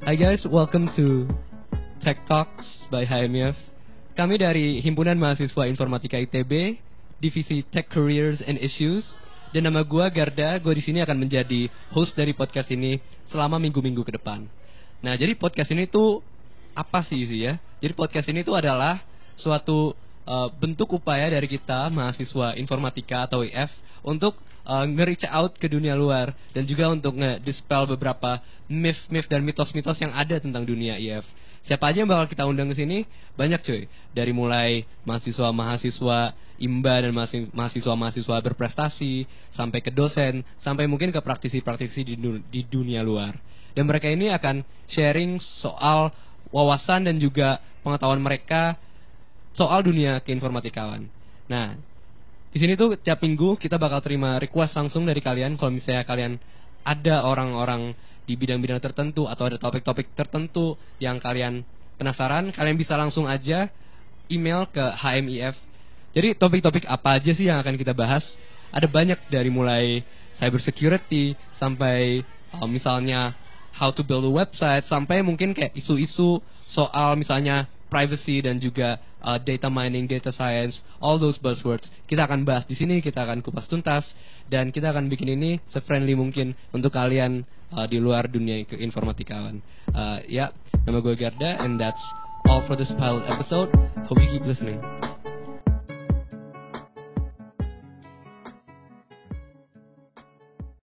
Hi guys, welcome to Tech Talks by HMF. Kami dari Himpunan Mahasiswa Informatika ITB, Divisi Tech Careers and Issues. Dan nama gue Garda, gue di sini akan menjadi host dari podcast ini selama minggu-minggu ke depan. Nah, jadi podcast ini tuh apa sih sih ya? Jadi podcast ini tuh adalah suatu uh, bentuk upaya dari kita mahasiswa informatika atau IF untuk uh, nge-reach out ke dunia luar dan juga untuk nge-dispel beberapa myth-myth dan mitos-mitos yang ada tentang dunia IF. Siapa aja yang bakal kita undang ke sini? Banyak cuy. Dari mulai mahasiswa-mahasiswa imba dan mahasiswa-mahasiswa berprestasi, sampai ke dosen, sampai mungkin ke praktisi-praktisi di, di dunia luar. Dan mereka ini akan sharing soal wawasan dan juga pengetahuan mereka soal dunia keinformatikawan. Nah, di sini tuh tiap minggu kita bakal terima request langsung dari kalian kalau misalnya kalian ada orang-orang di bidang-bidang tertentu atau ada topik-topik tertentu yang kalian penasaran, kalian bisa langsung aja email ke HMIF. Jadi topik-topik apa aja sih yang akan kita bahas? Ada banyak dari mulai cyber security sampai uh, misalnya how to build a website sampai mungkin kayak isu-isu soal misalnya privacy dan juga uh, data mining, data science, all those buzzwords. Kita akan bahas di sini, kita akan kupas tuntas dan kita akan bikin ini se-friendly mungkin untuk kalian uh, di luar dunia keinformatikawan. Uh, ya, nama gue Garda and that's all for this pilot episode. Hope you keep listening.